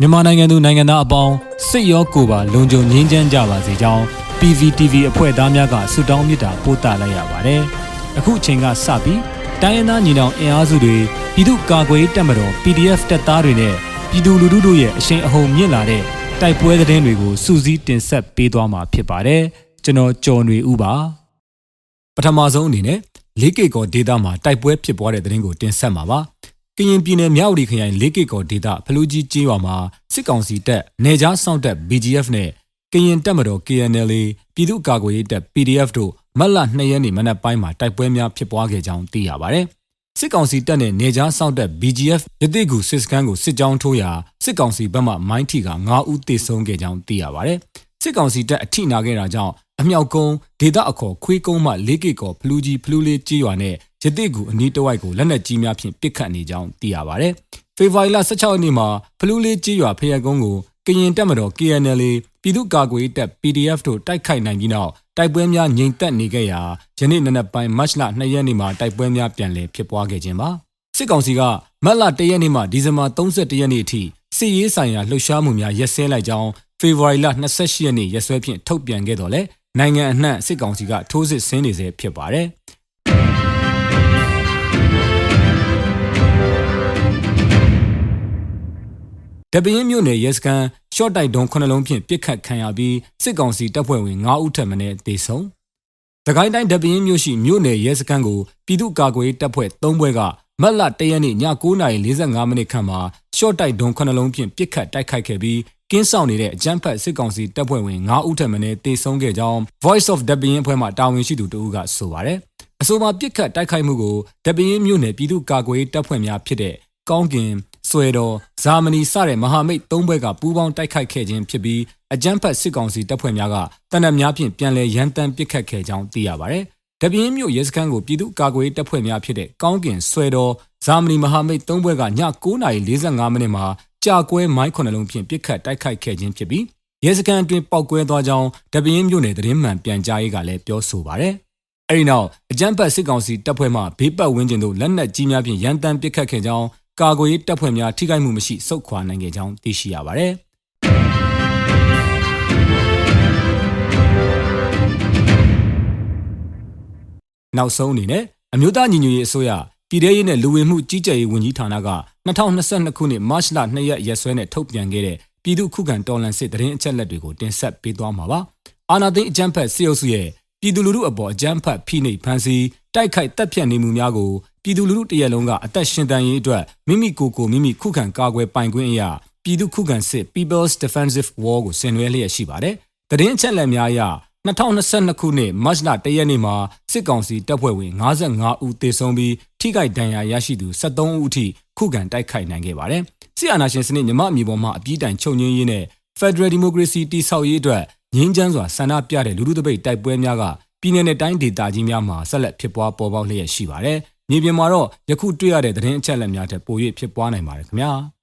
မြန်မာနိုင်ငံသူနိုင်ငံသားအပေါင်းစိတ်ရောကိုယ်ပါလုံခြုံငြိမ်းချမ်းကြပါစေကြောင်း PVTV အဖွဲ့သားများကဆုတောင်းမေတ္တာပို့သလိုက်ရပါတယ်။အခုအချိန်ကစပြီးတိုင်းရင်းသားညီနောင်အင်အားစုတွေပြည်သူ့ကာကွယ်ရေးတပ်မတော် PDF တပ်သားတွေနဲ့ပြည်သူလူထုတို့ရဲ့အရှိန်အဟုန်မြင့်လာတဲ့တိုက်ပွဲသတင်းတွေကိုစူးစီးတင်ဆက်ပေးသွားမှာဖြစ်ပါတယ်။ကျွန်တော်ကျော်နေဦးပါ။ပထမဆုံးအနေနဲ့လေးကေကောဒေတာမှာတိုက်ပွဲဖြစ်ပွားတဲ့သတင်းကိုတင်ဆက်မှာပါ။ ကရင်ပြည်နယ်မြောက်ရီခရိုင်လေးကေကောဒေတာဖလူကြီးကျေးရွာမှာစစ်ကောင်စီတပ်နေကြားစောင့်တပ် BGF နဲ့ကရင်တပ်မတော် KNL ပြည်သူ့ကာကွယ်ရေးတပ် PDF တို့မတ်လ2ရက်နေ့မနက်ပိုင်းမှာတိုက်ပွဲများဖြစ်ပွားခဲ့ကြောင်းသိရပါတယ်။စစ်ကောင်စီတပ်နဲ့နေကြားစောင့်တပ် BGF ရတိကူစစ်စခန်းကိုစစ်ကြောင်းထိုးရာစစ်ကောင်စီဘက်မှမိုင်းထိက9ဦးသေဆုံးခဲ့ကြောင်းသိရပါတယ်။စစ်ကောင်စီတပ်အထိနာခဲ့တာကြောင့်အမြောက်ကုန်းဒေသအခေါ်ခွေးကုန်းမှလေးကီကောဖလူကြီးဖလူလေးကြီးရွာနဲ့ ရတိကူအနီးတစ်ဝိုက်ကိုလက်နက်ကြီးများဖြင့်ပစ်ခတ်နေကြောင်းသိရပါတယ်။ဖေဖော်ဝါရီလ16ရက်နေ့မှာဖလူလေးကြီးရွာဖျက်ကုန်းကိုကရင်တပ်မတော် KNL ပြည်သူ့ကာကွယ်ရေးတပ် PDF တို့တိုက်ခိုက်နိုင်ပြီးနောက်တိုက်ပွဲများငြိမ်သက်နေခဲ့ရာယနေ့နနက်ပိုင်းမတ်လ2ရက်နေ့မှာတိုက်ပွဲများပြန်လည်ဖြစ်ပွားခဲ့ခြင်းပါစစ်ကောင်စီကမတ်လ1ရက်နေ့မှဒီဇင်ဘာ31ရက်နေ့အထိစစ်ရေးဆိုင်ရာလှုပ်ရှားမှုများရက်စဲလိုက်ကြောင်းဖေဖော်ဝါရီလ28ရက်နေ့ရက်စွဲဖြင့်ထုတ်ပြန်ခဲ့တော်လဲနိုင်ငံအနှံ့စစ်ကောင်စီကထိုးစစ်ဆင်းနေစေဖြစ်ပါတယ် တပင်းမြို့နယ်ရဲစခန်းရှော့တိုက်ဒုံခုနှလုံးဖြင့်ပြစ်ခတ်ခံရပြီးစစ်ကောင်စီတပ်ဖွဲ့ဝင်9ဦးထပ်မံတေဆုံး။တကိုင်းတိုင်းတပင်းမြို့ရှိမြို့နယ်ရဲစခန်းကိုပြည်သူ့ကာကွယ်ရေးတပ်ဖွဲ့3ဘွဲကမတ်လ1ရက်နေ့ည9:45မိနစ်ခန့်မှာရှော့တိုက်ဒုံခုနှလုံးဖြင့်ပြစ်ခတ်တိုက်ခိုက်ခဲ့ပြီးကင်းဆောင်နေတဲ့အကြမ်းဖက်စစ်ကောင်စီတပ်ဖွဲ့ဝင်9ဦးထပ်မံတေဆုံးခဲ့ကြောင်း Voice of the Bein အဖွဲ့မှတာဝန်ရှိသူတဦးကဆိုပါတယ်။အဆိုပါပြစ်ခတ်တိုက်ခိုက်မှုကိုတပင်းမြို့နယ်ပြည်သူ့ကာကွယ်ရေးတပ်ဖွဲ့များဖြစ်တဲ့ကောင်းကင် ဆွေတော်ဇာမနီစတဲ့မဟာမိတ်၃ဘွဲကပူးပေါင်းတိုက်ခိုက်ခဲ့ခြင်းဖြစ်ပြီးအကြမ်းဖက်စစ်ကောင်စီတပ်ဖွဲ့များကတနက်များဖြင့်ပြန်လည်ရန်တမ်းပစ်ခတ်ခဲ့ကြောင်းသိရပါဗျ။တပြင်းမြို့ရဲစခန်းကိုပြည်သူ့ကာကွယ်ရေးတပ်ဖွဲ့များဖြစ်တဲ့ကောင်းကင်ဆွေတော်ဇာမနီမဟာမိတ်၃ဘွဲကည9:45မိနစ်မှာကြာကွဲမိုင်းခုနှလုံးဖြင့်ပစ်ခတ်တိုက်ခိုက်ခဲ့ခြင်းဖြစ်ပြီးရဲစခန်းအတွင်းပောက်ကွဲသွားကြောင်းတပြင်းမြို့နယ်သတင်းမှန်ပြန်ကြားရေးကလည်းပြောဆိုပါဗျ။အဲဒီနောက်အကြမ်းဖက်စစ်ကောင်စီတပ်ဖွဲ့မှဘေးပတ်ဝန်းကျင်သို့လက်နက်ကြီးများဖြင့်ရန်တမ်းပစ်ခတ်ခဲ့ကြောင်း ကာကွယ်ရေးတပ်ဖွဲ့များထိခိုက်မှုမရှိစုခွာနိုင်ခဲ့ကြောင်းသိရှိရပါတယ်။နောက်ဆုံးအနေနဲ့အမျိုးသားညီညွတ်ရေးအစိုးရပြည်ထရေးနဲ့လူဝင်မှုကြီးကြပ်ရေးဝန်ကြီးဌာနက2022ခုနှစ်မတ်လ2ရက်ရက်စွဲနဲ့ထုတ်ပြန်ခဲ့တဲ့ပြည်သူ့ခုခံတော်လှန်စစ်တရင်အချက်လက်တွေကိုတင်ဆက်ပေးသွားမှာပါ။အာဏာသိမ်းအကြမ်းဖက်စစ်အုပ်စုရဲ့ ပြည်သူလူထုအပေါ်အကြမ်းဖက်ဖိနှိပ်ဖန်ဆီးတိုက်ခိုက်တပ်ဖြတ်နေမှုများကိုပြည်သူလူထုတရက်လုံးကအသက်ရှင်တန်ရေးအတွက်မိမိကိုယ်ကိုမိမိခုခံကာကွယ်ပိုင်ခွင့်အရာပြည်သူခုခံစစ် People's Defensive War ကိုဆင်နွှဲလျက်ရှိပါတယ်။တရင်ချက်လက်များအရ2022ခုနှစ်မတ်လ1ရက်နေ့မှာစစ်ကောင်စီတပ်ဖွဲ့ဝင်55ဦးသေဆုံးပြီးထိခိုက်ဒဏ်ရာရရှိသူ73ဦးအထိခုခံတိုက်ခိုက်နိုင်ခဲ့ပါတယ်။စစ်အာဏာရှင်စနစ်မြမအမျိုးပေါ်မှာအပြည့်တိုင်ချုပ်ငြင်းရေးနဲ့ Federal Democracy တည်ဆောက်ရေးအတွက် ငြင်းချမ်းစွာဆန္ဒပြတဲ့လူထုတပိတ်တိုက်ပွဲများကပြည်내နဲ့တိုင်းဒေသကြီးများမှာဆက်လက်ဖြစ်ပွားပေါ်ပေါက်လျက်ရှိပါတယ်။မြေပြင်မှာတော့ယခုတွေ့ရတဲ့သတင်းအချက်အလက်များထက်ပို၍ဖြစ်ပွားနိုင်ပါတယ်ခင်ဗျာ။